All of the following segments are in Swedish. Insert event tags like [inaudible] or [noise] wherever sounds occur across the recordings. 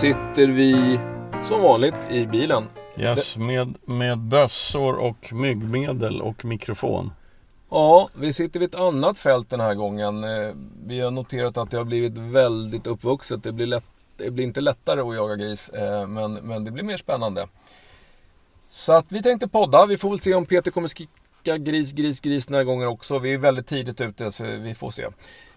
Sitter vi som vanligt i bilen. Yes, med, med bössor och myggmedel och mikrofon. Ja, vi sitter vid ett annat fält den här gången. Eh, Vi har noterat att det har blivit väldigt uppvuxet. Det blir, lätt, det blir inte lättare att jaga gris, eh, men, men det blir mer spännande. Så att vi tänkte podda. Vi får väl se om Peter kommer skrika gris, gris, gris den här gången också. Vi är väldigt tidigt ute, så vi får se.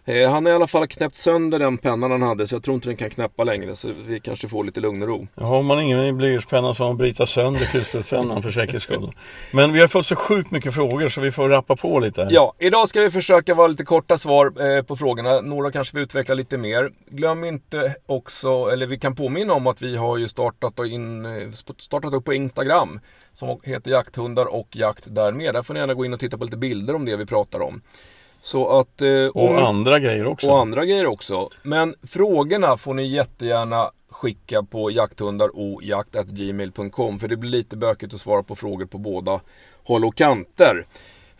Eh, Han har i alla fall knäppt sönder den pennan han hade, så jag tror inte den kan knäppa längre. Så vi kanske får lite lugn och ro. Har man ingen blyertspenna så får man bryta sönder kulspetspennan för säkerhets skull. Men vi har fått så sjukt mycket frågor så vi får rappa på lite. här. Ja, idag ska vi försöka vara lite korta svar eh, på frågorna. Några kanske vi utvecklar lite mer. Glöm inte också, eller vi kan påminna om att vi har ju startat, in, eh, startat upp på Instagram. Som heter jakthundar och jakt därmed. Där får ni gärna gå in och titta på lite bilder om det vi pratar om. Så att... Eh, Och om- andra grejer också. och andra grejer också. Men frågorna får ni jättegärna skicka på jakthundarojakt.gmail.com för det blir lite bökigt att svara på frågor på båda håll och kanter.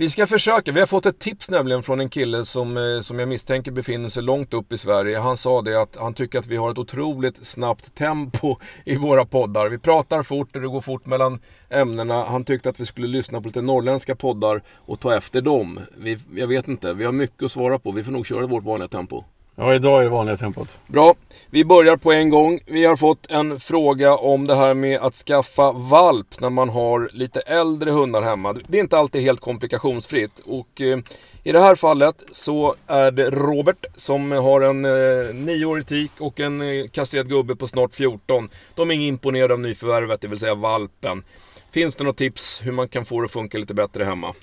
Vi ska försöka. Vi har fått ett tips nämligen från en kille som, eh, som jag misstänker befinner sig långt upp i Sverige. Han sa det att han tycker att vi har ett otroligt snabbt tempo i våra poddar. Vi pratar fort och det går fort mellan ämnena. Han tyckte att vi skulle lyssna på lite norrländska poddar och ta efter dem. Vi, jag vet inte, vi har mycket att svara på. Vi får nog köra vårt vanliga tempo. Ja, idag är det vanliga tempot. Bra, vi börjar på en gång. Vi har fått en fråga om det här med att skaffa valp när man har lite äldre hundar hemma. Det är inte alltid helt komplikationsfritt. Och eh, i det här fallet så är det Robert som har en eh, nioårig tik och en eh, kasserad gubbe på snart 14. De är imponerade av nyförvärvet, det vill säga valpen. Finns det något tips hur man kan få det att funka lite bättre hemma?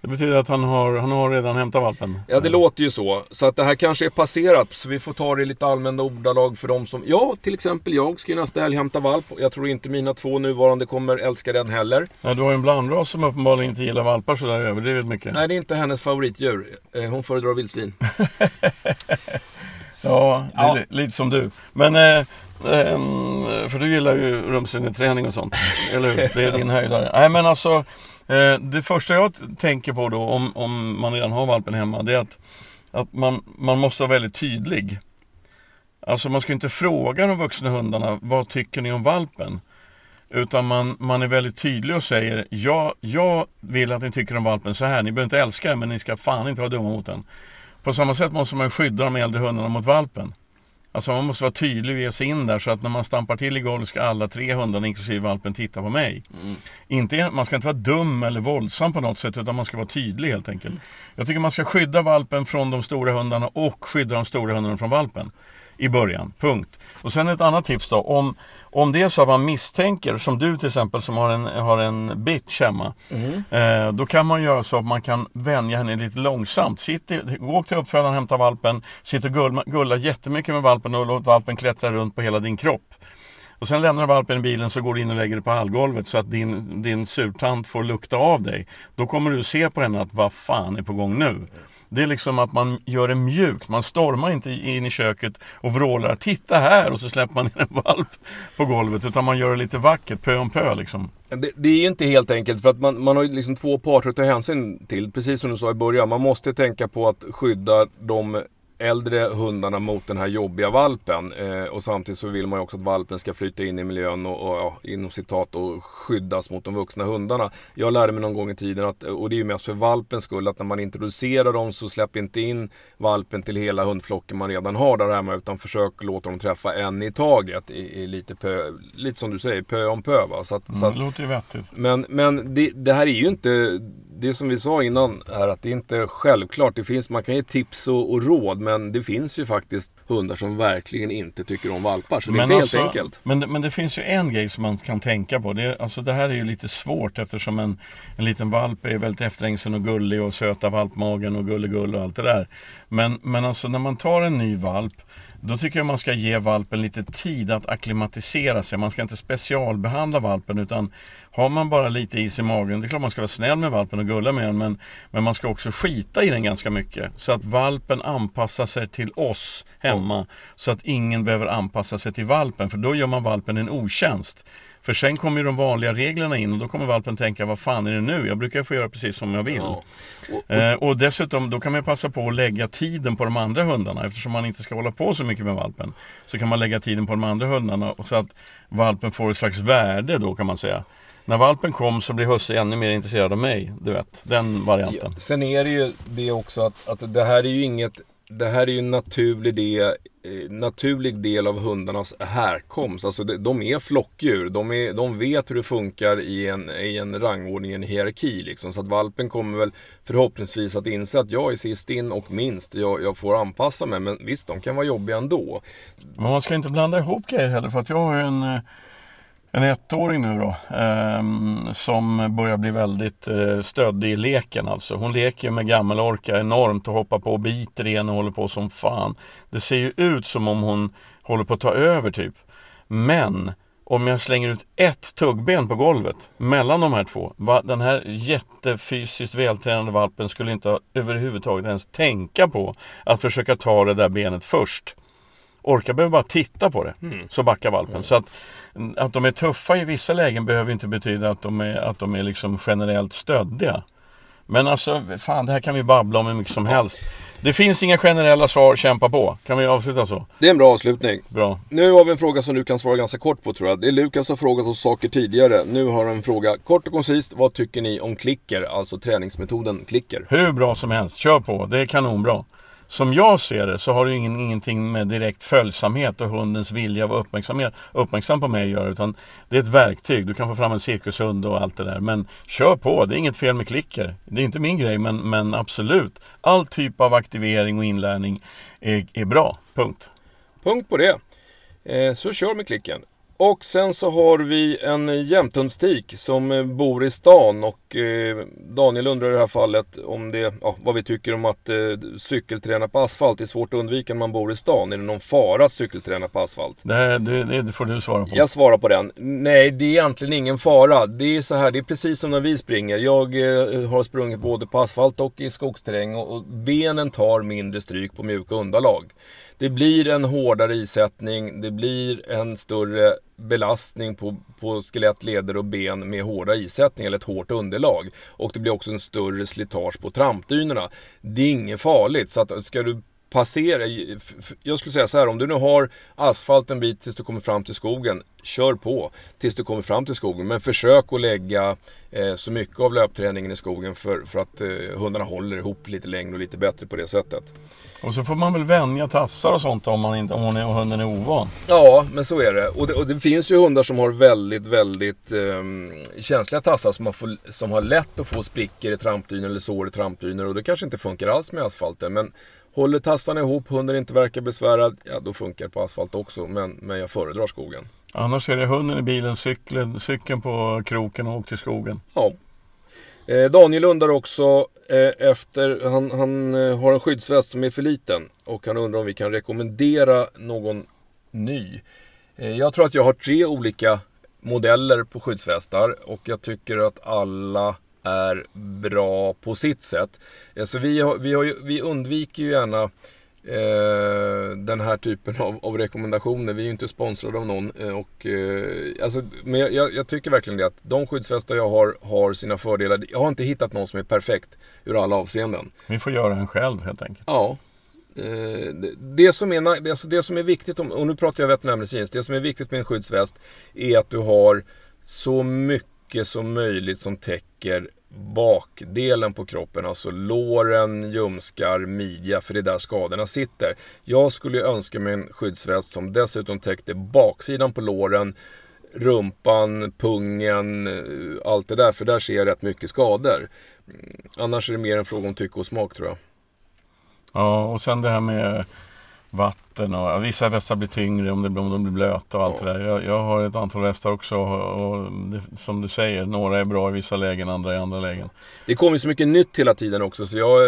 Det betyder att han har, han har redan hämtat valpen. Ja, det låter ju så. Så att det här kanske är passerat, så vi får ta det i lite allmänna ordalag för de som... Ja, till exempel jag ska ju nästa helg hämta valp. Jag tror inte mina två nuvarande kommer älska den heller. Ja, du har ju en blandras som uppenbarligen inte gillar valpar sådär överdrivet mycket. Nej, det är inte hennes favoritdjur. Eh, Hon föredrar vildsvin. [laughs] Ja, det är Ja. li- lite som du. Men, eh, ehm, för du gillar ju rumsträning och sånt. [laughs] eller hur? Det är din höjdare. Nej men alltså, Eh, det första jag tänker på då om, om man redan har valpen hemma, det är att, att man, man måste vara väldigt tydlig. Alltså man ska inte fråga de vuxna hundarna, vad tycker ni om valpen? Utan man, man är väldigt tydlig och säger, ja, jag vill att ni tycker om valpen så här. Ni behöver inte älska den, men ni ska fan inte vara dumma mot den. På samma sätt måste man skydda de äldre hundarna mot valpen. Alltså man måste vara tydlig och ge sig in där så att när man stampar till i golvet ska alla tre hundarna inklusive valpen titta på mig. Inte, man ska inte vara dum eller våldsam på något sätt utan man ska vara tydlig helt enkelt. Jag tycker man ska skydda valpen från de stora hundarna och skydda de stora hundarna från valpen. I början, punkt. Och sen ett annat tips då. Om, om det är så att man misstänker, som du till exempel som har en, har en bitch hemma. Eh, då kan man göra så att man kan vänja henne lite långsamt. Sitt i, gå till uppfödaren, hämta valpen, sitt och gulla, gulla jättemycket med valpen och låt valpen klättra runt på hela din kropp. Och sen lämnar du valpen i bilen så går du in och lägger dig på hallgolvet så att din, din surtant får lukta av dig. Då kommer du se på henne att vad fan är på gång nu? Det är liksom att man gör det mjukt. Man stormar inte in i köket och vrålar Titta här! Och så släpper man in en valp på golvet. Utan man gör det lite vackert, pö om pö liksom. Det, det är ju inte helt enkelt för att man, man har ju liksom två parter att ta hänsyn till. Precis som du sa i början. Man måste tänka på att skydda de äldre hundarna mot den här jobbiga valpen. Eh, och samtidigt så vill man ju också att valpen ska flyta in i miljön och, och ja, inom citat och skyddas mot de vuxna hundarna. Jag lärde mig någon gång i tiden att, och det är ju mest för valpens skull, att när man introducerar dem så släpp inte in valpen till hela hundflocken man redan har där hemma utan försök låta dem träffa en i taget i, i lite, pö, lite som du säger, pö om pö. Va? Så att, så Mm, att, det låter ju vettigt. men, men det, det här är ju inte, det som vi sa innan är att det är inte självklart. Det finns, man kan ge tips och, och råd men det finns ju faktiskt hundar som verkligen inte tycker om valpar. Så det är inte alltså, helt enkelt. Men, men det finns ju en grej som man kan tänka på. Det, är- alltså det här är ju lite svårt eftersom en, en liten valp är väldigt efterhängsen och gullig och söta valpmagen och gulligull och allt det där. Men, men alltså när man tar en ny valp då tycker jag man ska ge valpen lite tid att akklimatisera sig. Man ska inte specialbehandla valpen utan har man bara lite is i magen, det är klart man ska vara snäll med valpen och gulla med den men, men man ska också skita i den ganska mycket. Så att valpen anpassar sig till oss hemma. Mm. Så att ingen behöver anpassa sig till valpen för då gör man valpen en otjänst. För sen kommer de vanliga reglerna in och då kommer valpen tänka, vad fan är det nu? Jag brukar få göra precis som jag vill. Ja. Och, och, eh, och, dessutom, då kan man passa på att lägga tiden på de andra hundarna. Eftersom man inte ska hålla på så mycket med valpen. Så kan man lägga tiden på de andra hundarna så att valpen får ett slags värde då kan man säga. När valpen kom så blev husse ännu mer intresserad av mig. Du vet, den varianten. Ja, sen är det ju det också att, att det här är ju inget det här är ju en naturlig del, eh, naturlig del av hundarnas härkomst. Alltså de är flockdjur. De, är, de vet hur det funkar i en, i en rangordning, en hierarki. Liksom. Så att valpen kommer väl förhoppningsvis att inse att jag är sist in och minst. Jag, jag får anpassa mig. Men visst, de kan vara jobbiga ändå. Men man ska inte blanda ihop grejer heller. För att jag har en eh, en ettåring nu då eh, som börjar bli väldigt eh, stöddig i leken alltså. Hon leker med gammelorka enormt och hoppar på och biter igen och håller på som fan. Det ser ju ut som om hon håller på att ta över typ. Men om jag slänger ut ett tuggben på golvet mellan de här två. Den här jättefysiskt vältränade valpen skulle inte överhuvudtaget ens tänka på att försöka ta det där benet först. Orka behöver bara titta på det, mm. så backar valpen. Mm. Så att att de är tuffa i vissa lägen behöver inte betyda att de är, att de är liksom generellt stöddiga. Men alltså, fan det här kan vi babbla om hur mycket som helst. Det finns inga generella svar, kämpa på. Kan vi avsluta så? Det är en bra avslutning. Bra. Nu har vi en fråga som du kan svara ganska kort på tror jag. Det är Lukas som har frågat oss saker tidigare. Nu har han en fråga. Kort och koncist, vad tycker ni om klicker? Alltså träningsmetoden klicker. Hur bra som helst, kör på. Det är kanonbra. Som jag ser det så har det ingen, ingenting med direkt följsamhet och hundens vilja att vara uppmärksamhet, uppmärksam på mig att göra. Utan det är ett verktyg. Du kan få fram en cirkushund och allt det där. Men kör på, det är inget fel med klicker. Det är inte min grej, men, men absolut. All typ av aktivering och inlärning är, är bra. Punkt. Punkt på det. Eh, så kör med klicken. Och sen så har vi en jämthundstik som eh, bor i stan och eh, Daniel undrar i det här fallet om det, ja, vad vi tycker om att eh, cykelträna på asfalt. Det är svårt att undvika när man bor i stan. Är det någon fara att cykelträna på asfalt? Det, det, det får du svara på. Jag svarar på den. Nej, det är egentligen ingen fara. Det är så här, det är precis som när vi springer. Jag har sprungit både på asfalt och i skogsterräng och, och benen tar mindre stryk på mjuka underlag. Det blir en hårdare isättning, det blir en större belastning på, på skelett, leder och ben med hårda isättningar eller ett hårt underlag. Och det blir också en större slitage på trampdynorna. Det är inget farligt, så att ska du passera, jag skulle säga så här, om du nu har asfalt en bit tills du kommer fram till skogen, kör på tills du kommer fram till skogen. Men försök att lägga eh, så mycket av löpträningen i skogen för, för att eh, hundarna håller ihop lite längre och lite bättre på det sättet. Och så får man väl vänja tassar och sånt om, man inte, om hon är, hunden är ovan. Ja, men så är det. Och, det. och det, finns ju hundar som har väldigt, väldigt eh, känsliga tassar som har, få, som har lätt att få sprickor i trampdynor eller sår i trampdynor. Och det kanske inte funkar alls med asfalten. Men Håller tassarna ihop, hunden inte verkar besvärad, ja då funkar det på asfalt också. Men, men jag föredrar skogen. Annars är det hunden i bilen, cykeln, cykeln på kroken och åk till skogen. Ja. Eh, Daniel undrar också eh, efter, han, han eh, har en skyddsväst som är för liten. Och han undrar om vi kan rekommendera någon ny. Jag tror att jag har tre olika modeller på skyddsvästar. Och jag tycker att alla är bra på sitt sätt. Alltså vi, har, vi, har vi undviker ju gärna eh, den här typen av, av, rekommendationer. Vi är ju inte sponsrade av någon. Eh, och, eh, alltså, men jag, jag, tycker verkligen det att de skyddsvästar jag har, har sina fördelar. Jag har inte hittat någon som är perfekt ur alla avseenden. Vi får göra en själv helt enkelt. Ja. Eh, det, som är, alltså det som är viktigt, och nu pratar jag veterinärmedicinskt, det som är viktigt med en skyddsväst är att du har så mycket mycket som möjligt som täcker bakdelen på kroppen, alltså låren, ljumskar, midja, för det är där skadorna sitter. Jag skulle önska mig en skyddsväst som dessutom täckte baksidan på låren, rumpan, pungen, eh, allt det där, för där ser jag rätt mycket skador. Mm, annars är det mer en fråga om tycke och smak tror jag. Ja, och sen det här med vatten och vissa västar blir tyngre om, det, om de blir blöta och allt det där. Jag, jag, har ett antal västar också och det, som du säger, några är bra i vissa lägen, andra i andra lägen. Det kommer så mycket nytt hela tiden också så jag,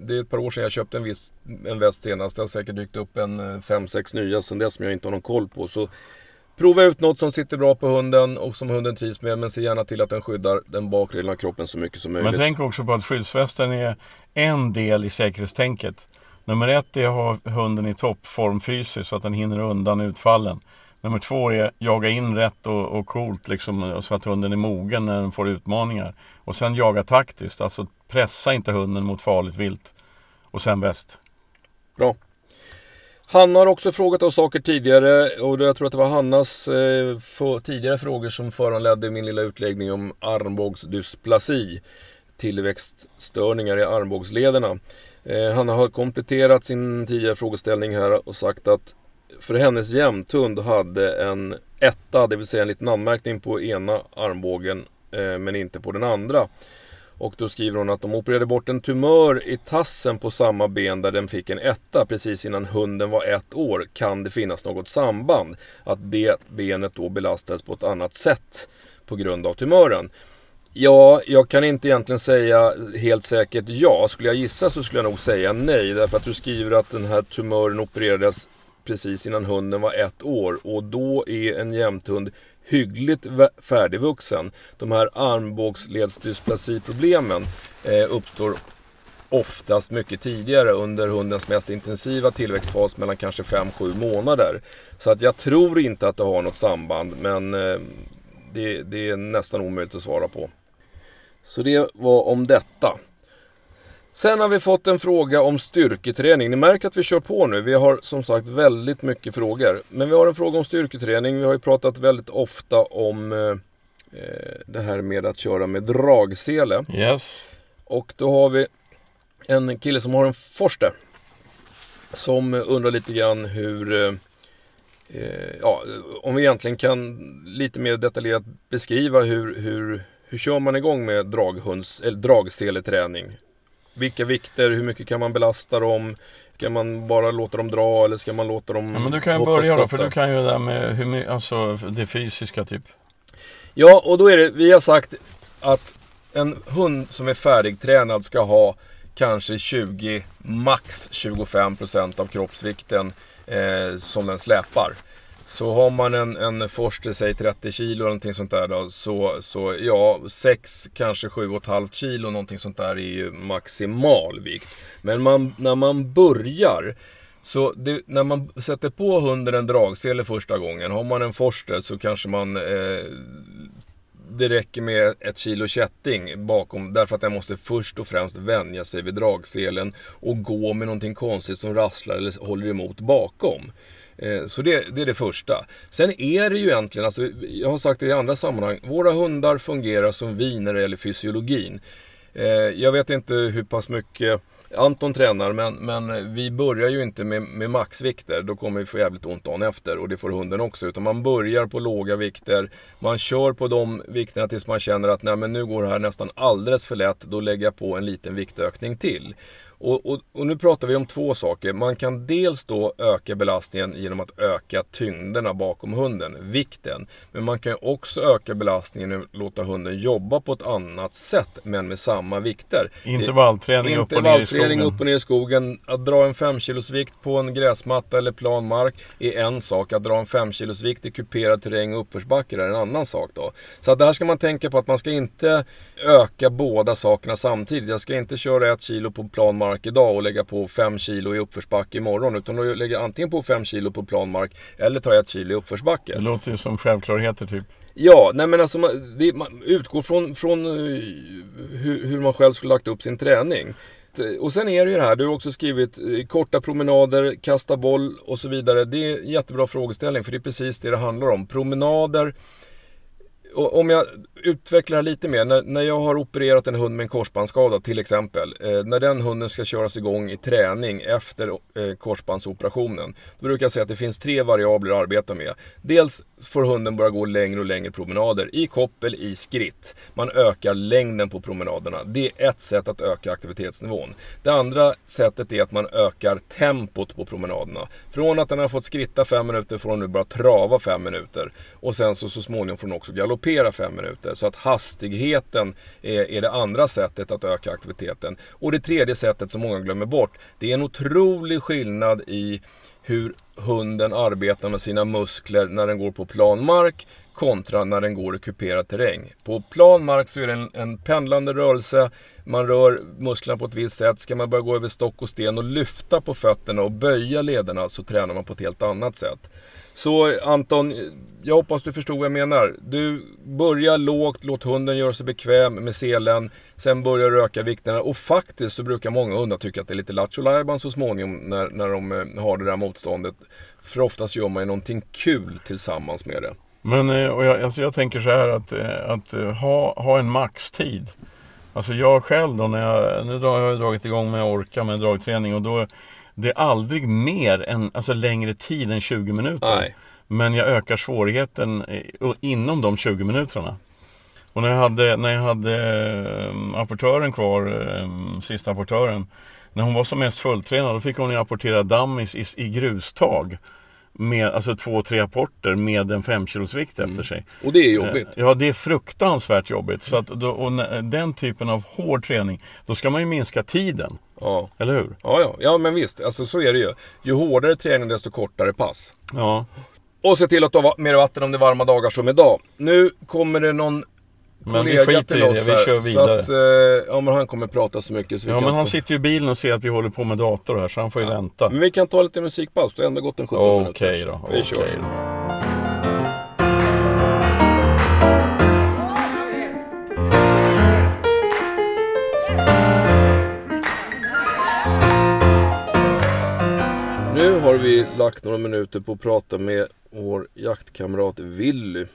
det är ett par år sedan jag köpte en, viss, en väst senast. Det har säkert dykt upp en 5-6 nya sedan dess som jag inte har någon koll på. Så Prova ut något som sitter bra på hunden och som hunden trivs med men se gärna till att den skyddar den bakre delen av kroppen så mycket som möjligt. Men tänk också på att skyddsvästen är en del i säkerhetstänket. Nummer ett är att ha hunden i toppform fysiskt så att den hinner undan utfallen. Nummer två är att jaga in rätt och, och coolt liksom, så att hunden är mogen när den får utmaningar. Och sen jaga taktiskt, alltså pressa inte hunden mot farligt vilt. Och sen väst. Bra. Hanna har också frågat oss saker tidigare och jag tror att det var Hannas eh, för, tidigare frågor som föranledde min lilla utläggning om armbågsdysplasi. Tillväxtstörningar i armbågslederna. Eh, han Hanna har kompletterat sin tidigare frågeställning här och sagt att för hennes jämthund hade en etta, det vill säga en liten anmärkning på ena armbågen eh, men inte på den andra. Och då skriver hon att de opererade bort en tumör i tassen på samma ben där den fick en etta precis innan hunden var ett år. Kan det finnas något samband? Att det benet då belastades på ett annat sätt på grund av tumören. Ja, jag kan inte egentligen säga helt säkert ja. Skulle jag gissa så skulle jag nog säga nej. Därför att du skriver att den här tumören opererades precis innan hunden var ett år. Och då är en jämthund hyggligt färdigvuxen. De här armbågsledsdysplasiproblemen eh, uppstår oftast mycket tidigare under hundens mest intensiva tillväxtfas mellan kanske 5-7 månader. Så att jag tror inte att det har något samband men eh, det, det är nästan omöjligt att svara på. Så det var om detta. Sen har vi fått en fråga om styrketräning. Ni märker att vi kör på nu. Vi har som sagt väldigt mycket frågor. Men vi har en fråga om styrketräning. Vi har ju pratat väldigt ofta om eh, det här med att köra med dragsele. Yes. Och då har vi en kille som har en Forster. Som undrar lite grann hur eh, eh, ja, om vi egentligen kan lite mer detaljerat beskriva hur, hur, hur kör man igång med draghunds, eller dragseleträning? Vilka vikter, hur mycket kan man belasta dem? Ska man bara låta dem dra eller ska man låta dem ja, men Du kan ju börja då, för du kan ju det där med hur alltså det fysiska typ. Ja, och då är det, vi har sagt att en hund som är färdigtränad ska ha kanske 20, max 25% av kroppsvikten eh, som den släpar. Så har man en, en Forster, säg 30 kilo eller någonting sånt där då, så, så ja, 6, kanske 7,5 kilo någonting sånt där är ju maximal vikt. Men man, när man börjar så det, när man sätter på hunden en dragsele första gången, har man en Forster så kanske man eh, det räcker med ett kilo kätting bakom därför att den måste först och främst vänja sig vid dragselen och gå med någonting konstigt som rasslar eller håller emot bakom. Eh, så det, det, är det första. Sen är det ju egentligen, alltså, jag har sagt det i andra sammanhang, våra hundar fungerar som vi när det gäller fysiologin. Eh, jag vet inte hur pass mycket Anton tränar men, men vi börjar ju inte med, med maxvikter. Då kommer vi få jävligt ont dagen efter och det får hunden också. Utan man börjar på låga vikter. Man kör på de vikterna tills man känner att nej men nu går det här nästan alldeles för lätt. Då lägger jag på en liten viktökning till. Och, och, och, nu pratar vi om två saker. Man kan dels då öka belastningen genom att öka tyngderna bakom hunden, vikten. Men man kan också öka belastningen att låta hunden jobba på ett annat sätt, men med samma vikter. Intervallträning upp och ner i skogen. Upp och ner i skogen. Att dra en 5 kilos vikt på en gräsmatta eller plan mark är en sak. Att dra en 5 kilos vikt i kuperad terräng och uppförsbacke är en annan sak då. Så att där ska man tänka på att man ska inte öka båda sakerna samtidigt. Jag ska inte köra ett kilo på plan mark mark idag och lägga på 5 kilo i uppförsbacke imorgon. Utan då lägger jag antingen på 5 kilo på planmark eller tar ett kilo i uppförsbacke. Det låter ju som självklarheter typ. Ja, nej men alltså man, det, man utgår från, från eh, hur, hur man själv skulle lagt upp sin träning. Och sen är det ju det här, du har också skrivit eh, korta promenader, kasta boll och så vidare. Det är en jättebra frågeställning för det är precis det det handlar om. Promenader om jag utvecklar lite mer. När, när jag har opererat en hund med en korsbandsskada till exempel. Eh, när den hunden ska köras igång i träning efter eh, korsbandsoperationen. Då brukar jag säga att det finns tre variabler att arbeta med. Dels får hunden börja gå längre och längre promenader. I koppel, i skritt. Man ökar längden på promenaderna. Det är ett sätt att öka aktivitetsnivån. Det andra sättet är att man ökar tempot på promenaderna. Från att den har fått skritta fem minuter får hon nu bara trava fem minuter. Och sen så, så småningom får hon också galoppera kupera fem minuter. Så att hastigheten är, är det andra sättet att öka aktiviteten. Och det tredje sättet som många glömmer bort, det är en otrolig skillnad i hur hunden arbetar med sina muskler när den går på plan mark kontra när den går i kuperad terräng. På plan mark så är det en, en pendlande rörelse, man rör musklerna på ett visst sätt. Ska man börja gå över stock och sten och lyfta på fötterna och böja lederna så tränar man på ett helt annat sätt. Så Anton, jag hoppas du förstod vad jag menar. Du börjar lågt, låt hunden göra sig bekväm med selen. Sen börjar du öka vikterna och faktiskt så brukar många hundar tycka att det är lite lattjo så småningom när, när de eh, har det där motståndet. För oftast gör man ju någonting kul tillsammans med det. Men eh, och jag, alltså jag tänker så här att, eh, att ha, ha en maxtid. Alltså jag själv då när jag, nu har jag dragit igång med Orka med dragträning och då det är aldrig mer än, alltså längre tid än 20 minuter. Nej. Men jag ökar svårigheten inom de 20 minuterna. Och när jag hade, när jag hade um, apportören kvar, um, sista apportören, när hon var som mest fulltränad, då fick hon ju apportera dummies i, i grustag med alltså två, tre apporter med en 5 kilos vikt mm. efter sig. Och det är jobbigt. Eh, ja, det är fruktansvärt jobbigt. Så att då, och den typen av hård träning, då ska man ju minska tiden. Ja. Eller hur? Ja, ja. ja men visst. Alltså, så är det ju. Ju hårdare träning, desto kortare pass. Ja. Och se till att ha mer vatten om det är varma dagar som idag. Nu kommer det någon men vi skiter i det, vi kör vidare. Så att, eh, ja men han kommer prata så mycket så Ja men han sitter ju i bilen och ser att vi håller på med dator här så han får ju ja. vänta. Men vi kan ta lite musikpaus, det har ändå gått en 17 okay minuter. Okej då. Vi okay kör. Då. Har vi lagt några minuter på att prata med vår jaktkamrat Willy.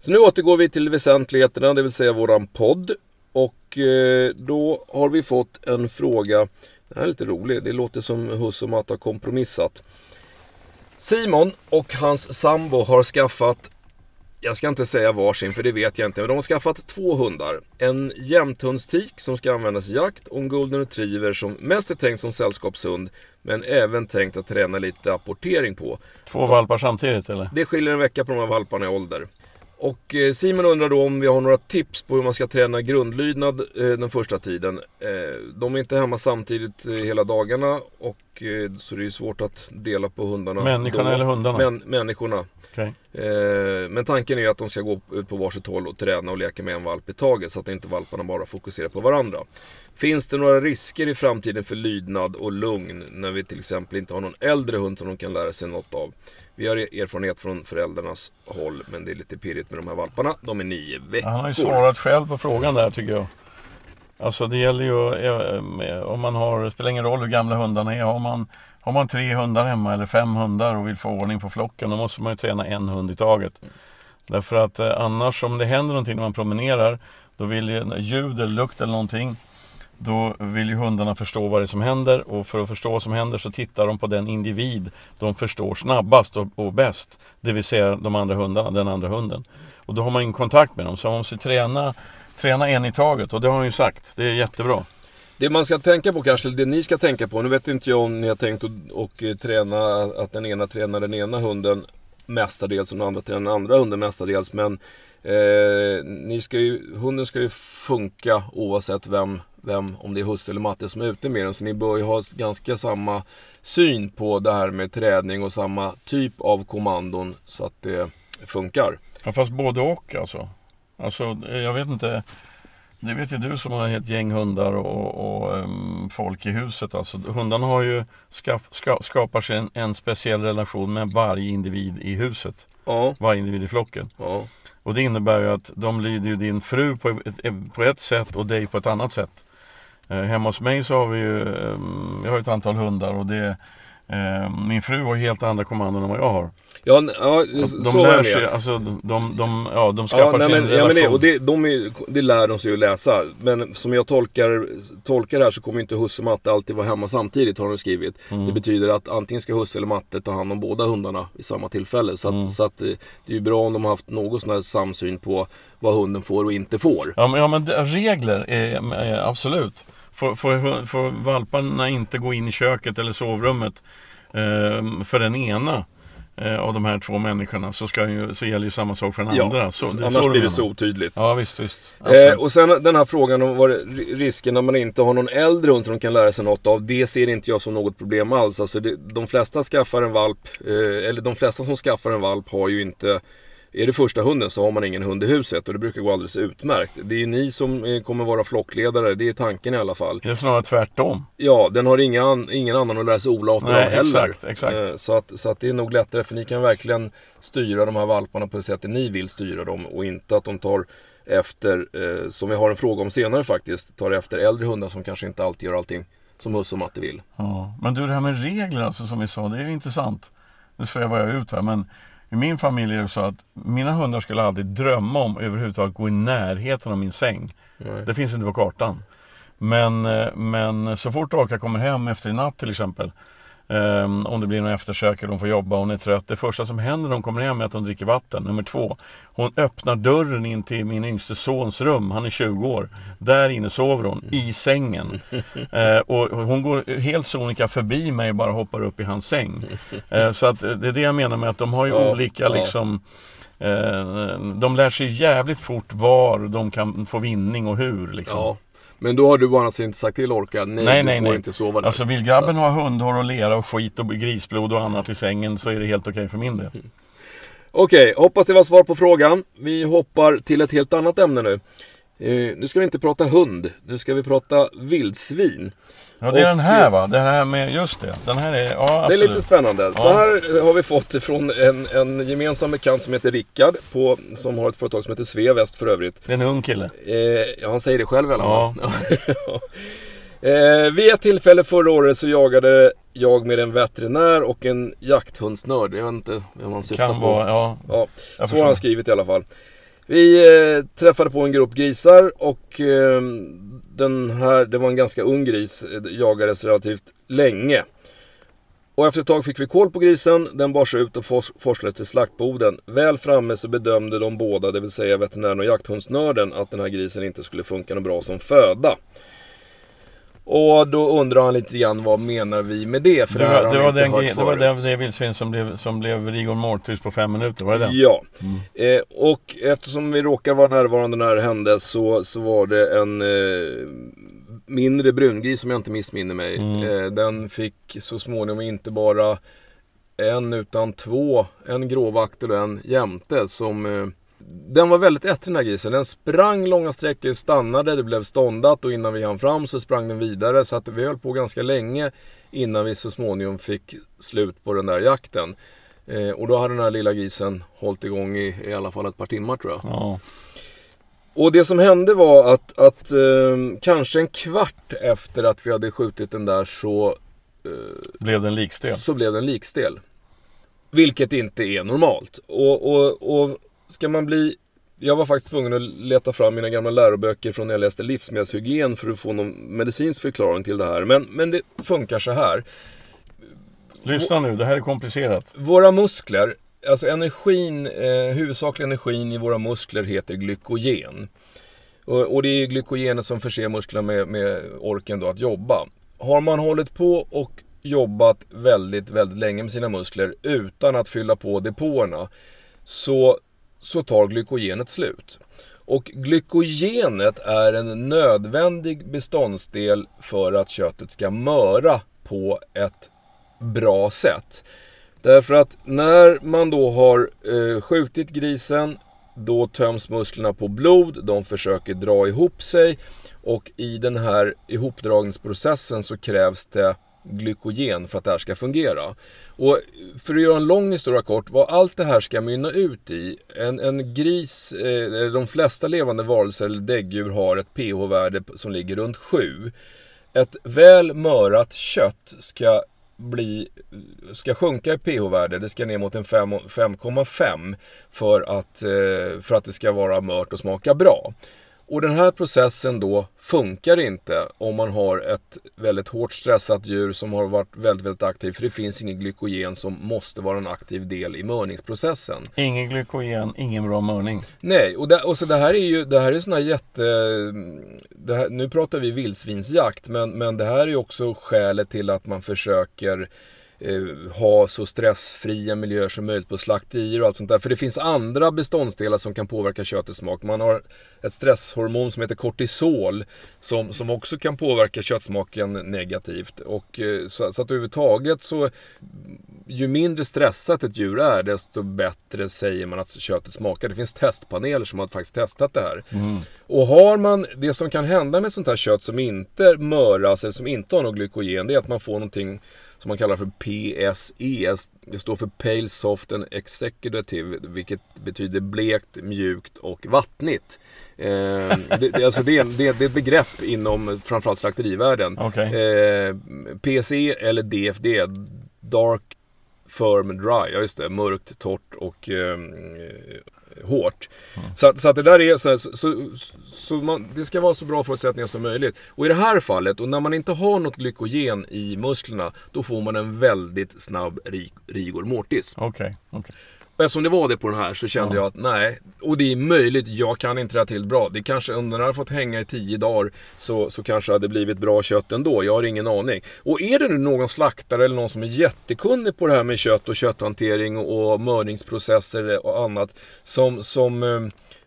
Så nu återgår vi till väsentligheterna, det vill säga våran podd. Och eh, då har vi fått en fråga. Den här är lite rolig. Det låter som Huss och Matt har kompromissat. Simon och hans sambo har skaffat jag ska inte säga varsin för det vet jag inte. Men de har skaffat två hundar. En jämthundstik som ska användas i jakt och en golden retriever som mest är tänkt som sällskapshund. Men även tänkt att träna lite apportering på. Två valpar samtidigt eller? Det skiljer en vecka på de här valparna i ålder. Och eh, Simon undrar då om vi har några tips på hur man ska träna grundlydnad eh, den första tiden. Eh, de är inte hemma samtidigt hela dagarna och så det är svårt att dela på hundarna. Människorna eller hundarna? Men, människorna. Okay. Eh, men tanken är att de ska gå ut på varsitt håll och träna och leka med en valp i taget så att inte valparna bara fokuserar på varandra. Finns det några risker i framtiden för lydnad och lugn när vi till exempel inte har någon äldre hund som de kan lära sig något av? Vi har erfarenhet från föräldrarnas håll men det är lite pirrigt med de här valparna. De är nio veckor. Han har ju svarat själv på frågan där tycker jag. Alltså det gäller ju eh, om man har, det spelar ingen roll hur gamla hundarna är. Har man, har man tre hundar hemma eller fem hundar och vill få ordning på flocken då måste man ju träna en hund i taget. Mm. Därför att eh, annars om det händer någonting när man promenerar då vill ju ljud eller lukt eller någonting då vill ju hundarna förstå vad det är som händer och för att förstå vad som händer så tittar de på den individ de förstår snabbast och, och bäst. Det vill säga de andra hundarna, den andra hunden. Och då har man ingen kontakt med dem. Så man måste träna, träna en i taget och det har han ju sagt. Det är jättebra. Det man ska tänka på kanske, det ni ska tänka på, nu vet inte jag om ni har tänkt att och eh, träna, att den ena tränar den ena hunden mestadels och den andra tränar den andra hunden mestadels. Men eh, ni ska ju, hunden ska ju funka oavsett vem vem, om det är husse eller matte som är ute med den. Så ni bör ju ha ganska samma syn på det här med träning och samma typ av kommandon så att det funkar. Ja, fast både och alltså. Alltså, eh, jag vet inte. Det vet ju du som har ett gäng hundar och, och um, folk i huset. Alltså, hundarna har ju skaff, ska, skapar sig en, en, speciell relation med varje individ i huset. Ja. Varje individ i flocken. Ja. Och det innebär ju att de lyder ju din fru på ett, på ett sätt och dig på ett annat sätt. Eh, hemma hos mig så har vi ju, ehm, jag har ett antal hundar och det min fru har helt andra kommandon än vad jag har. Ja, ja de, de lär sig, alltså de, de, ja, de skaffar ja, nej, sig en relation. Ja, men det, och det, de är, det lär de sig att läsa. Men som jag tolkar, tolkar det här så kommer inte husse och matte alltid vara hemma samtidigt har de skrivit. Mm. Det betyder att antingen ska husse eller matte ta hand om båda hundarna vid samma tillfälle. Så, att, mm. så att eh, det är ju bra om de har haft någon sån här samsyn på vad hunden får och inte får. Ja men, ja, men regler är absolut. Får, får, får valparna inte gå in i köket eller sovrummet eh, för den ena eh, av de här två människorna så, ska ju, så gäller ju samma sak för den Ja, andra. Så, annars så blir det så otydligt. Ja visst, visst. Eh, och sen den här frågan om vad risken när man inte har någon äldre hund som de kan lära sig något av. Det ser inte jag som något problem alls. Alltså det, de flesta skaffar en valp, eh, eller de flesta som skaffar en valp har ju inte är det första hunden så har man ingen hund i huset och det brukar gå alldeles utmärkt. Det är ju ni som eh, kommer vara flockledare, det är tanken i alla fall. Det är snarare tvärtom. Ja, den har inga, ingen annan att lära sig olater av heller. exakt, exakt. Eh, Så, att, så att det är nog lättare för ni kan verkligen styra de här valparna på det sättet ni vill styra dem och inte att de tar efter, eh, som vi har en fråga om senare faktiskt, tar efter äldre hundar som kanske inte alltid gör allting som Husse och Matte vill. Ja. Men du, det här med regler alltså, som vi sa, det är ju intressant. Nu svävar jag ut här, men i min familj är det så att mina hundar skulle aldrig drömma om överhuvudtaget gå i närheten av min säng. Nej. Det finns inte på kartan. Men, eh, men så fort Orka kommer hem efter en natt till exempel ehm, om det blir någon eftersök eller hon får jobba och hon är trött. Det första som händer när hon kommer hem är att hon dricker vatten. Nummer två, hon öppnar dörren in till min yngste sons rum. Han är 20 år. Där inne sover hon, i sängen. [laughs] Eh, och hon går helt sonika förbi mig och bara hoppar upp i hans säng. Eh, så att eh, det är det jag menar med att de har ju Ja, olika ja. liksom Eh, de lär sig jävligt fort var de kan få vinning och hur. Liksom. Ja. Men då har du bara alltså inte sagt till Orka, nej, Nej, du nej, får nej. inte sova där. Alltså vill grabben ha hundhår och lera och skit och grisblod och annat i sängen så är det helt okej för min del. Okej, hoppas det var svar på frågan. Vi hoppar till ett helt annat ämne nu. Eh, nu ska vi inte prata hund, nu ska vi prata vildsvin. Ja det är Och- den här va? Det här med, just det. Den här är, ja Det är absolut. lite spännande. Så Ja. här har vi fått från en, en gemensam bekant som heter Rickard, på, som har ett företag som heter Sveväst för övrigt. Det är en ung kille. Eh, ja, han säger det själv i alla Ja. fall. [laughs] eh, vid ett tillfälle förra året så jagade jag med en veterinär och en jakthundsnörd. Jag vet inte vem han syftar Kan på. vara, ja. Ja, så har han skrivit i alla fall. Vi eh, träffade på en grupp grisar och eh, den här, det var en ganska ung gris, eh, jagades relativt länge. Och efter ett tag fick vi koll på grisen, den bars ut och fors- forslades till slaktboden. Väl framme så bedömde de båda, det vill säga veterinären och jakthundsnörden, att den här grisen inte skulle funka något bra som föda. Och då undrar han lite grann vad menar vi med det? För Det var, det var, den, hört gre- det var den, det vildsvin som blev, som blev rigor mortis på fem minuter, var det den? Ja, eh, och eftersom vi råkar vara närvarande när det hände så, så var det en eh, mindre brungris som jag inte missminner mig. Mm. Eh, den fick så småningom inte bara en utan två, en gråvaktel och en jämte som eh, den var väldigt ettrig den här grisen. Den sprang långa sträckor, stannade, det blev ståndat och innan vi hann fram så sprang den vidare. Så att vi höll på ganska länge innan vi så småningom fick slut på den där jakten. Eh, och då hade den här lilla grisen hållit igång i, i alla fall ett par timmar tror jag. Ja. Och det som hände var att, att eh, kanske en kvart efter att vi hade skjutit den där så, Blev den likstel? så blev den likstel. Vilket inte är normalt. Och, och, och ska man bli... Jag var faktiskt tvungen att leta fram mina gamla läroböcker från när jag läste livsmedelshygien för att få någon medicinsk förklaring till det här. Men, men det funkar så här. Lyssna nu, det här är komplicerat. Våra muskler, alltså energin, eh, huvudsakliga energin i våra muskler heter glykogen. Och, och det är glykogenet som förser musklerna med, med orken då att jobba. Har man hållit på och jobbat väldigt, väldigt länge med sina muskler utan att fylla på depåerna så, så tar glykogenet slut. Och glykogenet är en nödvändig beståndsdel för att köttet ska möra på ett bra sätt. Därför att när man då har eh, skjutit grisen då töms musklerna på blod, de försöker dra ihop sig och i den här ihopdragningsprocessen så krävs det glykogen för att det här ska fungera. Och för att göra en lång historia kort, vad allt det här ska mynna ut i. En, en gris, eh, de flesta levande varelser eller däggdjur har ett pH-värde som ligger runt 7. Ett väl mörat kött ska bli, ska sjunka i pH-värde, det ska ner mot en 5,5 för att, eh, för att det ska vara mört och smaka bra. Och den här processen då funkar inte om man har ett väldigt hårt stressat djur som har varit väldigt, väldigt aktivt. För det finns ingen glykogen som måste vara en aktiv del i mörningsprocessen. Ingen glykogen, ingen bra mörning. Nej, och, det, och så det här är ju det här är såna jätte... Här, nu pratar vi vildsvinsjakt, men, men det här är ju också skälet till att man försöker eh, ha så stressfria miljöer som möjligt på slakterier och allt sånt där. För det finns andra beståndsdelar som kan påverka köttets smak. Man har ett stresshormon som heter kortisol som, som också kan påverka köttsmaken negativt. Och, eh, så, så att överhuvudtaget så ju mindre stressat ett djur är, desto bättre säger man att köttet smakar. Det finns testpaneler som har faktiskt testat det här. Mm. Och har man, det som kan hända med sånt här kött som inte möras eller som inte har något glykogen, det är att man får någonting som man kallar för PSE. Det står för Pale Soft and Executive, vilket betyder blekt, mjukt och vattnigt. Eh, det, det, alltså det, det, det, är ett begrepp inom framförallt slakterivärlden. Okay. Eh, PSE eller DFD, Dark Firm Dry, ja just det, mörkt, torrt och eh, hårt. Mm. Så, så, att det där är så, så, så, så man, det ska vara så bra förutsättningar som möjligt. Och i det här fallet, och när man inte har något glykogen i musklerna, då får man en väldigt snabb rigor mortis. Okay, okay. Och eftersom det var det på den här så kände ja. jag att nej, och det är möjligt, jag kan inte det här till bra. Det kanske, om den hade fått hänga i tio dagar så, så kanske det hade blivit bra kött ändå. Jag har ingen aning. Och är det nu någon slaktare eller någon som är jättekunnig på det här med kött och kötthantering och, mördningsprocesser och annat som, som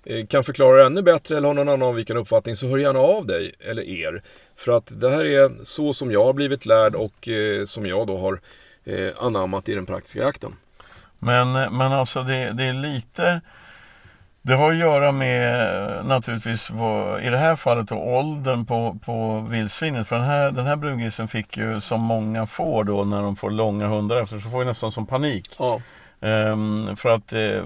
eh, kan förklara det ännu bättre eller har någon annan avvikande uppfattning så hör gärna av dig eller er. För att det här är så som jag har blivit lärd och eh, som jag då har eh, anammat i den praktiska jakten. Men, men alltså det, det är lite det har att göra med naturligtvis vad, i det här fallet då, åldern på, på vildsvinet. För den här, den här brungrisen fick ju som många får då när de får långa hundar efter så får ju nästan som panik. Ja. Um, för att uh,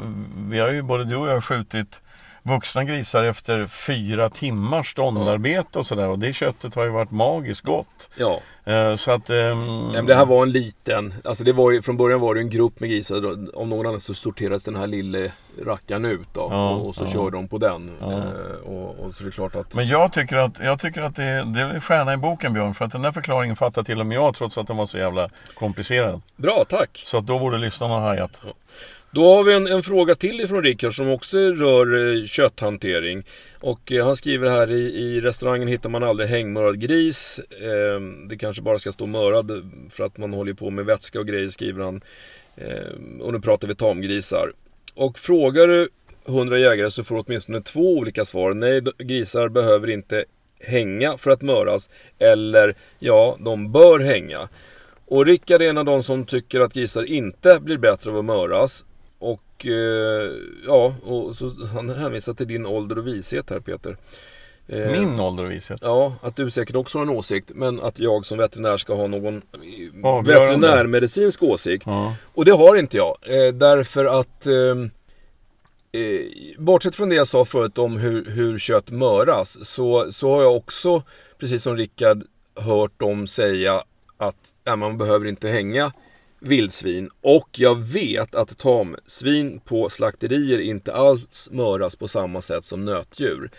vi har ju både du och jag skjutit vuxna grisar efter fyra timmars ståndarbete och sådär. Och det köttet har ju varit magiskt gott. Ja. Eh, så att... Um... det här var en liten, alltså det var ju, från början var det en grupp med grisar. Om någon annan så sorterades den här lille rackaren ut då. Ja, och, så ja. körde de på den. Ja. Eh, och, och, så det är klart att... Men jag tycker att, jag tycker att det, det är stjärna i boken Björn. För att den där förklaringen fattar till och med jag trots att den var så jävla komplicerad. Bra, tack! Så att då borde lyssnarna ha hajat. Då har vi en, en fråga till ifrån Rickard som också rör eh, kötthantering. Och eh, han skriver här i, i restaurangen hittar man aldrig hängmörad gris. Eh, det kanske bara ska stå mörad för att man håller på med vätska och grejer skriver han. Eh, och nu pratar vi tamgrisar. Och frågar du 100 jägare så får du åtminstone två olika svar. Nej, grisar behöver inte hänga för att möras. Eller ja, de bör hänga. Och Rickard är en av de som tycker att grisar inte blir bättre av att möras. Och eh, ja, och så han hänvisar till din ålder och vishet här Peter. Eh, Min ålder och vishet? Ja, att du säkert också har en åsikt. Men att jag som veterinär ska ha någon veterinärmedicinsk åsikt. Ja. Och det har inte jag. Eh, därför att ehm, eh, Bortsett från det jag sa förut om hur, hur kött möras så, så har jag också, precis som Rickard, hört dem säga att ja, man behöver inte hänga vildsvin och jag vet att tamsvin på slakterier inte alls möras på samma sätt som nötdjur.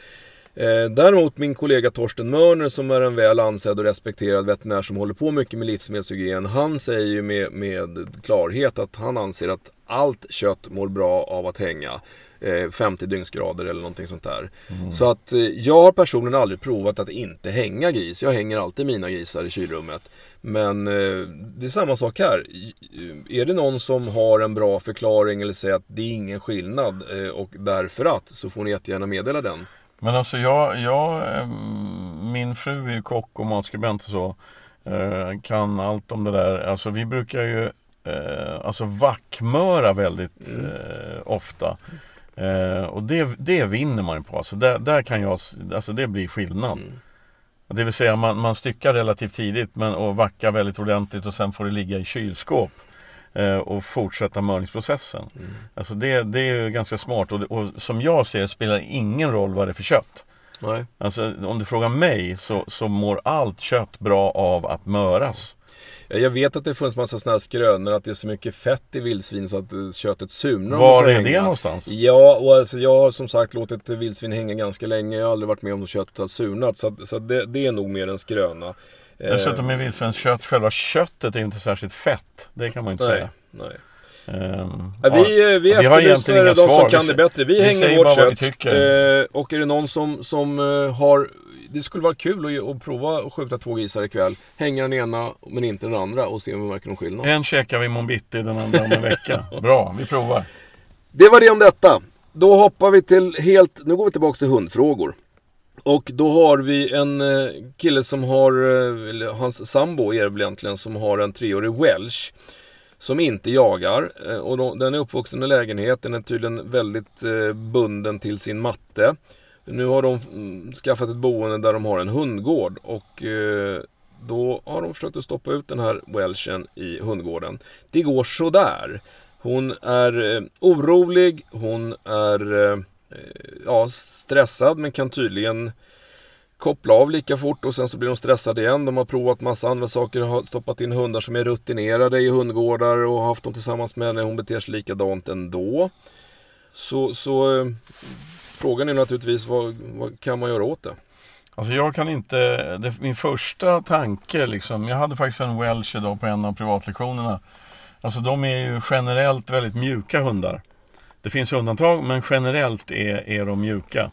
Eh, däremot min kollega Torsten Mörner som är en väl ansedd och respekterad veterinär som håller på mycket med livsmedelshygien. Han säger ju med, med klarhet att han anser att allt kött mår bra av att hänga. 50 eh, dygnsgrader eller någonting sånt där. Mm. Så att eh, jag har personligen aldrig provat att inte hänga gris. Jag hänger alltid mina grisar i kylrummet. Men eh, det är samma sak här. Är det någon som har en bra förklaring eller säger att det är ingen skillnad och därför att så får ni jättegärna meddela den. Men alltså jag, jag min fru är ju kock och matskribent och så. Kan allt om det där. Alltså vi brukar ju alltså vackmöra väldigt mm. ofta. Eh, och det, det vinner man på. Alltså där, där kan jag, alltså det blir skillnad. Mm. Det vill säga man, man styckar relativt tidigt men, och vackar väldigt ordentligt och sen får det ligga i kylskåp. Eh, och fortsätta mörningsprocessen. Mm. Alltså det, det är ganska smart och, och som jag ser det spelar ingen roll vad det är för kött. Nej. Alltså om du frågar mig så, så mår allt kött bra av att möras. Jag vet att det finns massa sådana här skrönor att det är så mycket fett i vildsvin så att eh, köttet surnar. Var är hänga. det någonstans? Ja, och alltså jag har som sagt låtit vildsvin hänga ganska länge. Jag har aldrig varit med om att köttet har surnat. Så, så det, det, är nog mer en skröna. Dessutom är vildsvinskött, själva köttet är inte särskilt fett. Det kan man inte nej, säga. Nej. Ehm, Ja, vi, eh, vi vi efterlyser de som svar. Vi kan sä- det bättre. Vi, vi hänger vårt vi tycker. Eh, och är det någon som, som eh, har... Det skulle vara kul att, att prova att skjuta två grisar ikväll. Hänga den ena men inte den andra och se om vi märker någon skillnad. En käkar vi imorgon bitti, den andra om en vecka. [laughs] Bra, vi provar. Det var det om detta. Då hoppar vi till helt... Nu går vi tillbaka till hundfrågor. Och då har vi en eh, kille som har, hans sambo är det väl egentligen, som har en treårig welsh. Som inte jagar. Eh, och då, den är uppvuxen i lägenhet. Den är tydligen väldigt eh, bunden till sin matte. Nu har de mm, skaffat ett boende där de har en hundgård. Och eh, då har de försökt att stoppa ut den här welshen i hundgården. Det går sådär. Hon är orolig, hon är ja, stressad men kan tydligen koppla av lika fort och sen så blir de stressade igen. De har provat massa andra saker, har stoppat in hundar som är rutinerade i hundgårdar och haft dem tillsammans med henne. Hon beter sig likadant ändå. Så, så eh, frågan är naturligtvis vad, vad kan man göra åt det? Alltså jag kan inte, det, min första tanke liksom, jag hade faktiskt en welsh idag på en av privatlektionerna. Alltså de är ju generellt väldigt mjuka hundar. Det finns undantag men generellt är, är de mjuka.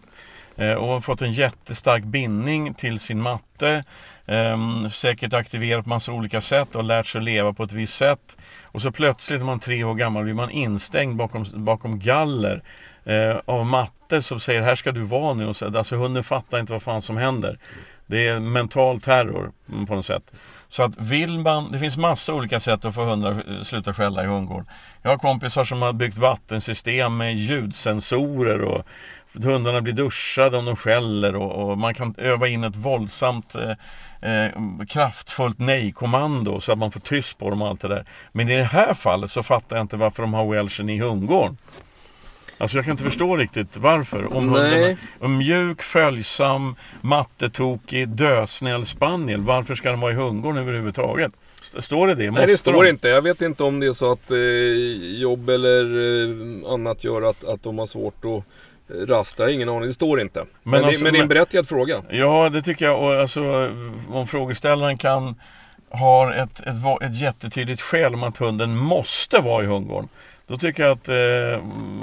Eh, och har fått en jättestark bindning till sin matte. Ehm, säkert aktiverat på massa olika sätt och lärt sig att leva på ett visst sätt. Och så plötsligt när man är tre år gammal blir man instängd bakom, bakom galler eh, av matte som säger här ska du vara nu. Och så, alltså hunden fattar inte vad fan som händer. Det är mental terror mm, på något sätt. Så att vill man, det finns massa olika sätt att få hundar att eh, sluta skälla i hundgård. Jag har kompisar som har byggt vattensystem med ljudsensorer och hundarna blir duschade om de skäller och, och man kan öva in ett våldsamt eh, eh, kraftfullt nej-kommando så att man får tyst på dem och allt det där. Men i det här fallet så fattar jag inte varför de har welshen i hundgården. Alltså jag kan inte förstå riktigt varför. Om hunden är mjuk, följsam, mattetokig, dösnäll spaniel. Varför ska den vara i hundgården överhuvudtaget? St- Står det det? Nej det Måste står de? inte. Jag vet inte om det är så att eh, jobb eller eh, annat gör att, att de har svårt att rasta. Ingen aning. Det står inte. Men, Men alltså, men det är en berättigad fråga. Ja, det tycker jag. Och alltså, om frågeställaren kan har ett, ett, ett jättetydligt skäl om att hunden måste vara i hundgården. Då tycker jag att, eh,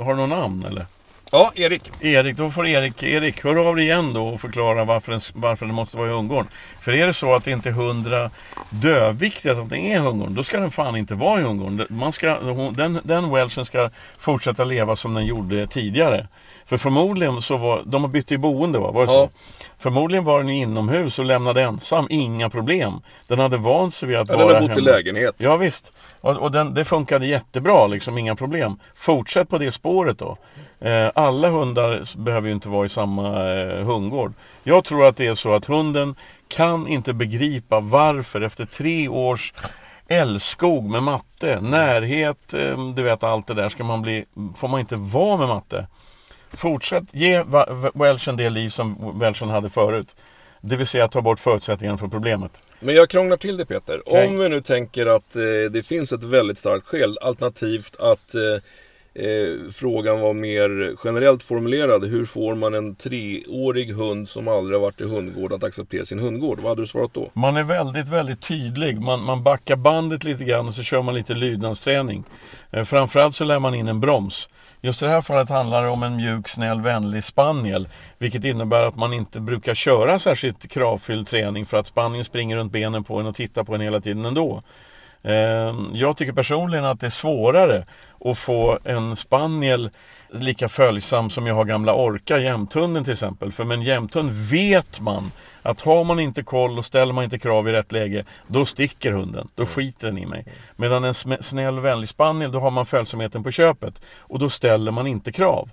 har du någon namn eller? Ja, Erik. Erik, då får Erik, Erik, hör av dig igen då och förklara varför den, varför den måste vara i hundgården. För är det så att det inte är hundra döviktigt att den är i hundgården, då ska den fan inte vara i hundgården. Man ska, den, den welshen ska fortsätta leva som den gjorde tidigare. För förmodligen så var, de har bytt i boende va? Var det Ja. så? Förmodligen var den inomhus och lämnade ensam, inga problem. Den hade vant sig vid att Ja, vara den har bott i hemma. lägenhet. Ja visst. Och, och den, det funkade jättebra, liksom inga problem. Fortsätt på det spåret då. Eh, alla hundar behöver ju inte vara i samma eh, hundgård. Jag tror att det är så att hunden kan inte begripa varför efter tre års älskog med matte, närhet, eh, du vet allt det där, ska man bli, får man inte vara med matte. Fortsätt ge welshen det liv som welshen hade förut. Det vill säga ta bort förutsättningarna för problemet. Men jag krånglar till det Peter. Okej. Om vi nu tänker att eh, det finns ett väldigt starkt skäl, alternativt att eh, eh, frågan var mer generellt formulerad. Hur får man en treårig hund som aldrig har varit i hundgård att acceptera sin hundgård? Vad hade du svarat då? Man är väldigt, väldigt tydlig. Man, man backar bandet lite grann och så kör man lite lydnadsträning. Eh, framförallt så lär man in en broms. Just i det här fallet handlar det om en mjuk, snäll, vänlig spaniel. Vilket innebär att man inte brukar köra särskilt kravfylld träning för att spanien springer runt benen på en och tittar på en hela tiden ändå. Eh, Jag tycker personligen att det är svårare att få en spaniel lika följsam som jag har gamla Orka, jämthunden till exempel. För med en jämthund vet man att har man inte koll och ställer man inte krav i rätt läge, då sticker hunden. Då skiter den i mig. Medan en snäll, vänlig spaniel, då har man följsamheten på köpet. Och då ställer man inte krav.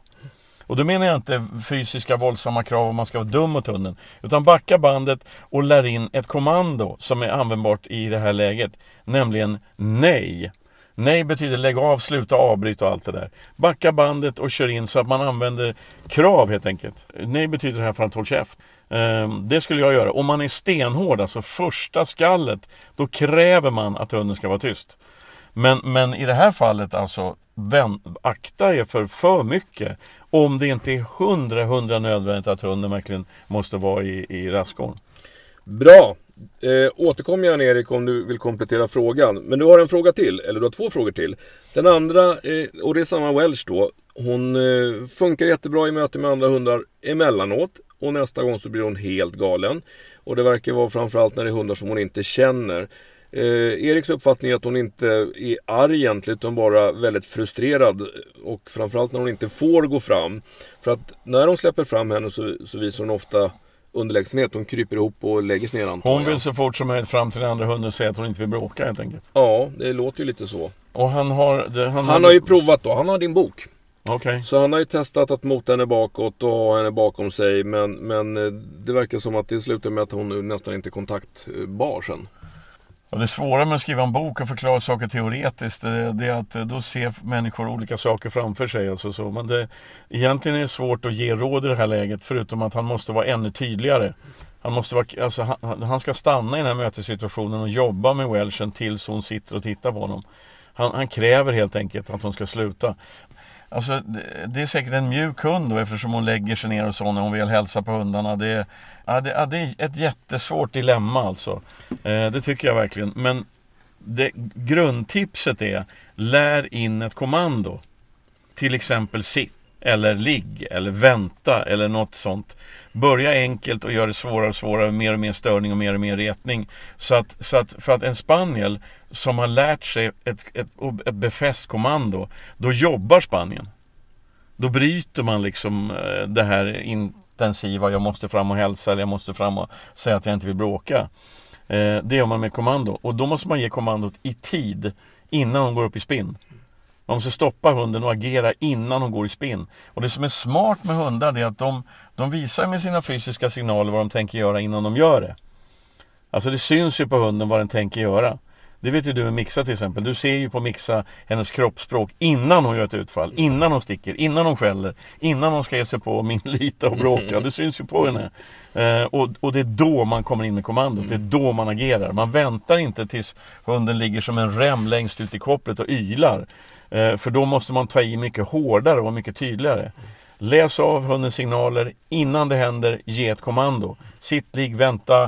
Och då menar jag inte fysiska våldsamma krav om man ska vara dum mot hunden. Utan backa bandet och lär in ett kommando som är användbart i det här läget. Nämligen nej. Nej betyder lägg av, sluta, avbryt och allt det där. Backa bandet och kör in så att man använder krav helt enkelt. Nej betyder det här för att håll käft. Ehm, det skulle jag göra. Om man är stenhård, alltså första skallet, då kräver man att hunden ska vara tyst. Men, men i det här fallet alltså, vän, akta er för för mycket. Om det inte är hundra, hundra nödvändigt att hunden verkligen måste vara i, i rastgården. Bra! Eh, återkom gärna Erik om du vill komplettera frågan. Men du har en fråga till, eller du har två frågor till. Den andra, eh, och det är samma Welsh då. Hon eh, funkar jättebra i möte med andra hundar emellanåt. Och nästa gång så blir hon helt galen. Och det verkar vara framförallt när det är hundar som hon inte känner. Eh, Eriks uppfattning är att hon inte är arg egentligen utan bara väldigt frustrerad. Och framförallt när hon inte får gå fram. För att när hon släpper fram henne så, så visar hon ofta underlägsenhet. Hon kryper ihop och lägger sig ner antar Hon vill så fort som möjligt fram till den andra hunden och säga att hon inte vill bråka helt enkelt. Ja, det låter ju lite så. Och han har... Det, han, Han har ju provat då. Han har din bok. Okej. Så han har ju testat att mota henne bakåt och ha henne bakom sig. Men, men eh, det verkar som att det slutar med att hon nästan inte är kontaktbar sen. Och det svåra med att skriva en bok och förklara saker teoretiskt det, det är att eh, då ser människor olika saker framför sig. Alltså så. Men det, egentligen är det svårt att ge råd i det här läget förutom att han måste vara ännu tydligare. Han, måste vara, alltså, han, han ska stanna i den här mötessituationen och jobba med Welchen tills hon sitter och tittar på honom. Han, han kräver helt enkelt att hon ska sluta. Alltså, det, det är säkert en mjuk hund då eftersom hon lägger sig ner och så när hon vill hälsa på hundarna. Det, ja, det, ja, det är ett jättesvårt dilemma alltså. Eh, det tycker jag verkligen. Men det, grundtipset är lär in ett kommando. Till exempel sitt eller ligg eller vänta eller något sånt. Börja enkelt och gör det svårare och svårare, mer och mer störning och mer och mer retning. Så att, så att för att en spaniel som har lärt sig ett, ett, ett befäst kommando, då jobbar Spanien. Då bryter man liksom eh, det här intensiva, jag måste fram och hälsa eller jag måste fram och säga att jag inte vill bråka. Eh, det gör man med kommando och då måste man ge kommandot i tid innan de går upp i spinn. Man måste stoppa hunden och agera innan hon går i spinn. Och det som är smart med hundar är att de, de visar med sina fysiska signaler vad de tänker göra innan de gör det. Alltså det syns ju på hunden vad den tänker göra. Det vet ju du med Mixa till exempel. Du ser ju på Mixa hennes kroppsspråk innan hon gör ett utfall, innan hon sticker, innan hon skäller, innan hon ska ge sig på min lita och bråka. Det syns ju på henne. Eh, och, och det är då man kommer in med kommandot. Det är då man agerar. Man väntar inte tills hunden ligger som en rem längst ut i kopplet och ylar. Eh, för då måste man ta i mycket hårdare och mycket tydligare. Läs av hundens signaler innan det händer, ge ett kommando. Sitt, ligg, vänta.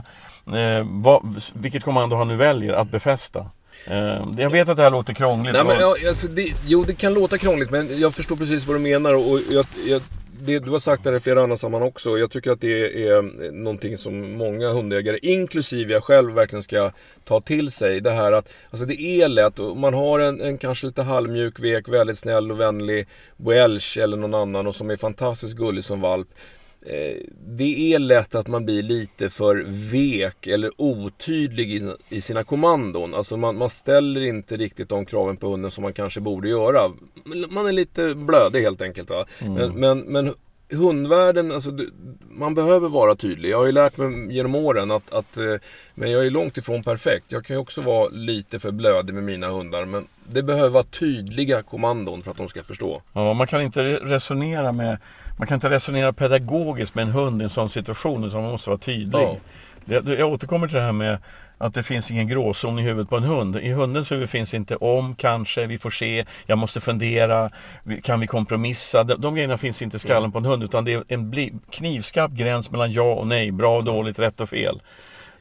Eh, vad, vilket kommando han nu väljer att befästa. Eh, jag vet att det här låter krångligt. Nej, men, ja, alltså, det, jo, det kan låta krångligt men jag förstår precis vad du menar. Och jag, jag, det, du har sagt det i flera andra sammanhang också. Jag tycker att det är eh, någonting som många hundägare, inklusive jag själv, verkligen ska ta till sig. Det här att alltså, det är lätt. Man har en, en kanske lite halvmjuk, vek, väldigt snäll och vänlig Welsh eller någon annan och som är fantastiskt gullig som valp. Eh, Det är lätt att man blir lite för vek eller otydlig i, sina kommandon. Alltså man, man ställer inte riktigt de kraven på hunden som man kanske borde göra. Man är lite blödig helt enkelt. Va? Men, men, men hundvärlden, alltså, man behöver vara tydlig. Jag har ju lärt mig genom åren att, att eh, men jag är långt ifrån perfekt. Jag kan ju också vara lite för blödig med mina hundar. Men det behöver vara tydliga kommandon för att de ska förstå. Ja, man kan inte resonera med Man kan inte resonera pedagogiskt med en hund i en sån situation utan man måste vara tydlig. Ja. Det- Jag återkommer till det här med att det finns ingen gråzon i huvudet på en hund. I hundens huvud finns inte om, kanske, vi får se, jag måste fundera, kan vi kompromissa? De, de grejerna finns inte i skallen på en hund utan det är en knivskarp gräns mellan ja och nej, bra och dåligt, rätt och fel.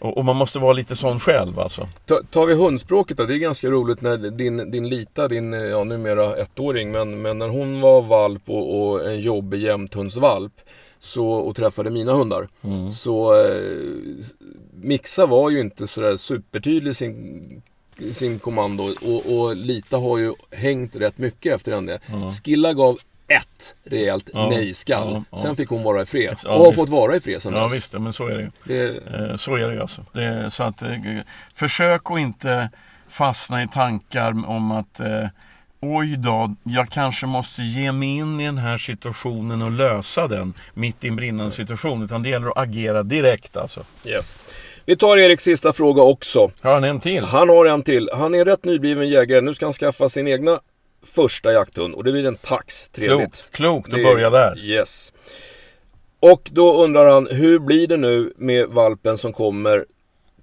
Och, och man måste vara lite sån själv alltså. Ta- Tar vi hundspråket då, det är ganska roligt när din, din Lita, din ja, numera ettåring, men, men när hon var valp och, och en jobbig jämthundsvalp så, och träffade mina hundar. Så eh, Mixa var ju inte sådär supertydlig sin, sin kommando och, och Lita har ju hängt rätt mycket efter henne. Skilla gav ett rejält Ja, nej-skall. ja, ja. Sen fick hon vara i fred. Och har fått vara i fred sen Ja dess. visst, men så är det. Det, Eh, Så är det ju alltså. Det, så att, eh, försök att inte fastna i tankar om att eh, Oj då, jag kanske måste ge mig in i den här situationen och lösa den mitt i en brinnande situation. Utan det gäller att agera direkt alltså. yes. Vi tar Eriks sista fråga också. Har han en till? Han har en till. Han är rätt nybliven jägare. Nu ska han skaffa sin egna första jakthund och det blir en tax. Trevligt. Klokt, klokt att börja där. Yes. Och då undrar han, hur blir det nu med valpen som kommer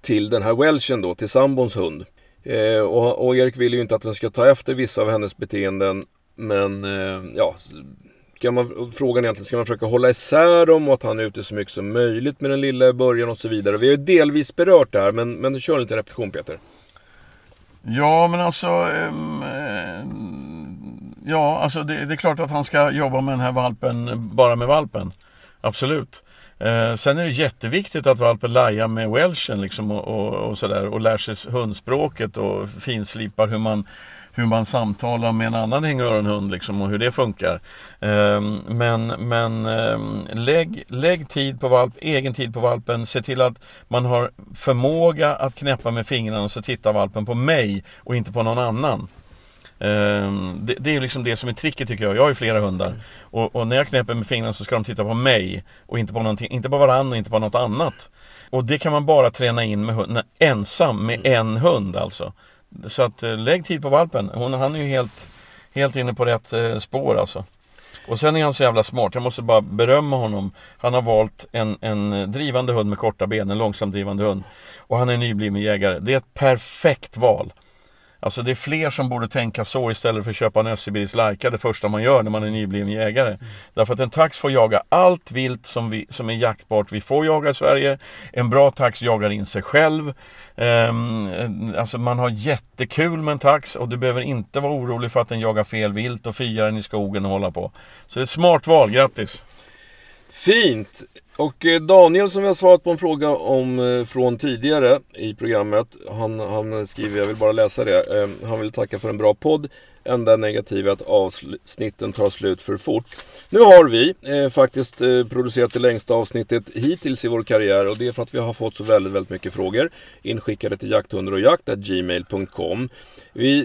till den här Welshen då, till sambons hund? Eh, och, och Erik vill ju inte att den ska ta efter vissa av hennes beteenden, men eh, ja, ska man, frågan egentligen, ska man försöka hålla isär dem och att han är ute så mycket som möjligt med den lilla i början och så vidare. Vi har ju delvis berört det här, men, men kör lite repetition Peter. Ja, men alltså... Um, ja, alltså det, det, är klart att han ska jobba med den här valpen bara med valpen. Absolut. Eh, sen är det jätteviktigt att valpen lajar med welchen liksom och, och, och sådär och lär sig hundspråket och finslipar hur man, hur man samtalar med en annan hängöronhund liksom och hur det funkar. Eh, men men eh, lägg, lägg tid på valp, egen tid på valpen. Se till att man har förmåga att knäppa med fingrarna och så tittar valpen på mig och inte på någon annan. Ehm, det, det, är liksom det som är tricket tycker jag. Jag har ju flera hundar. Och, och, när jag knäpper med fingrarna så ska de titta på mig och inte på någonting, inte på varandra och inte på något annat. Och det kan man bara träna in med hunden, ensam med en hund alltså. Så att eh, lägg tid på valpen. Hon, han är ju helt, helt inne på rätt eh, spår alltså. Och sen är han så jävla smart. Jag måste bara berömma honom. Han har valt en, en drivande hund med korta ben, en långsamt drivande hund. Och han är nybliven jägare. Det är ett perfekt val. Alltså det är fler som borde tänka så istället för att köpa en Össibils Laika det första man gör när man är nybliven jägare. Mm. Därför att en tax får jaga allt vilt som, vi, som är jaktbart vi får jaga i Sverige. En bra tax jagar in sig själv. Um, alltså man har jättekul med en tax och du behöver inte vara orolig för att den jagar fel vilt och fiar den i skogen och hålla på. Så det är ett smart val, grattis! Fint! Och eh, Daniel som vi har svarat på en fråga om eh, från tidigare i programmet. Han, han skriver, jag vill bara läsa det. Eh, han vill tacka för en bra podd. Enda negativa är att avsnitten tar slut för fort. Nu har vi eh, faktiskt eh, producerat det längsta avsnittet hittills i vår karriär och det är för att vi har fått så väldigt, väldigt mycket frågor inskickade till jakthundar och jakt gmail.com.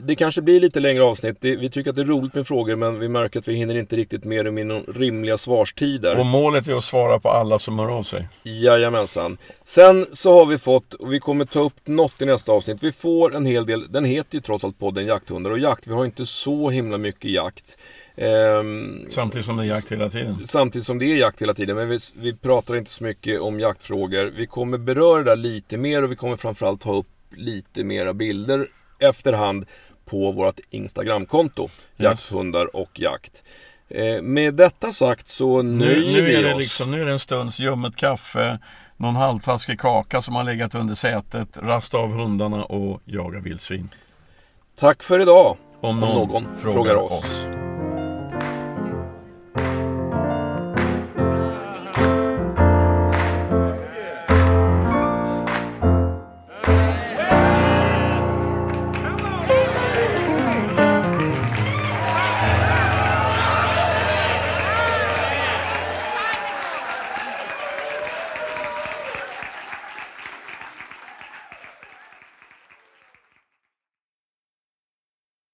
det kanske blir lite längre avsnitt. Det, vi tycker att det är roligt med frågor men vi märker att vi hinner inte riktigt med dem inom rimliga svarstider. Och målet är att svara på alla som hör av sig. Jajamensan. Sen så har vi fått, och vi kommer ta upp något i nästa avsnitt. Vi får en hel del, den heter ju trots allt podden Jakthundar och jakt. Vi har inte så himla mycket jakt. Ehm, samtidigt som det är jakt hela tiden. Samtidigt som det är jakt hela tiden. Men vi, vi pratar inte så mycket om jaktfrågor. Vi kommer beröra det där lite mer och vi kommer framförallt ta upp lite mera bilder efterhand på vårt Instagramkonto. Yes. Jakthundar och jakt. Eh, med detta sagt så nöjer nu, nu vi oss. Liksom, nu är det en stunds ljummet kaffe, någon halvtaskig kaka som har legat under sätet, rasta av hundarna och jaga vildsvin. Tack för idag! Om någon, om någon frågar, frågar oss. oss.